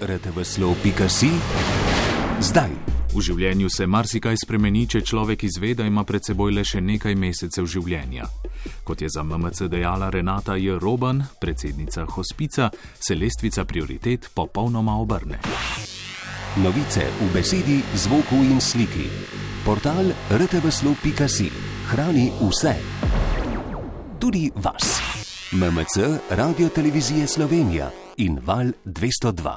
rtvslo.si zdaj. V življenju se marsikaj spremeni, če človek izve, da ima pred seboj le še nekaj mesecev življenja. Kot je za MMC dejala Renata J. Roban, predsednica hospica, se lestvica prioritet popolnoma obrne. Novice v besedi, zvoku in sliki. Portal rtvslo.si hrani vse. Tudi vas. MMC, Radio Televizije Slovenija in Val 202.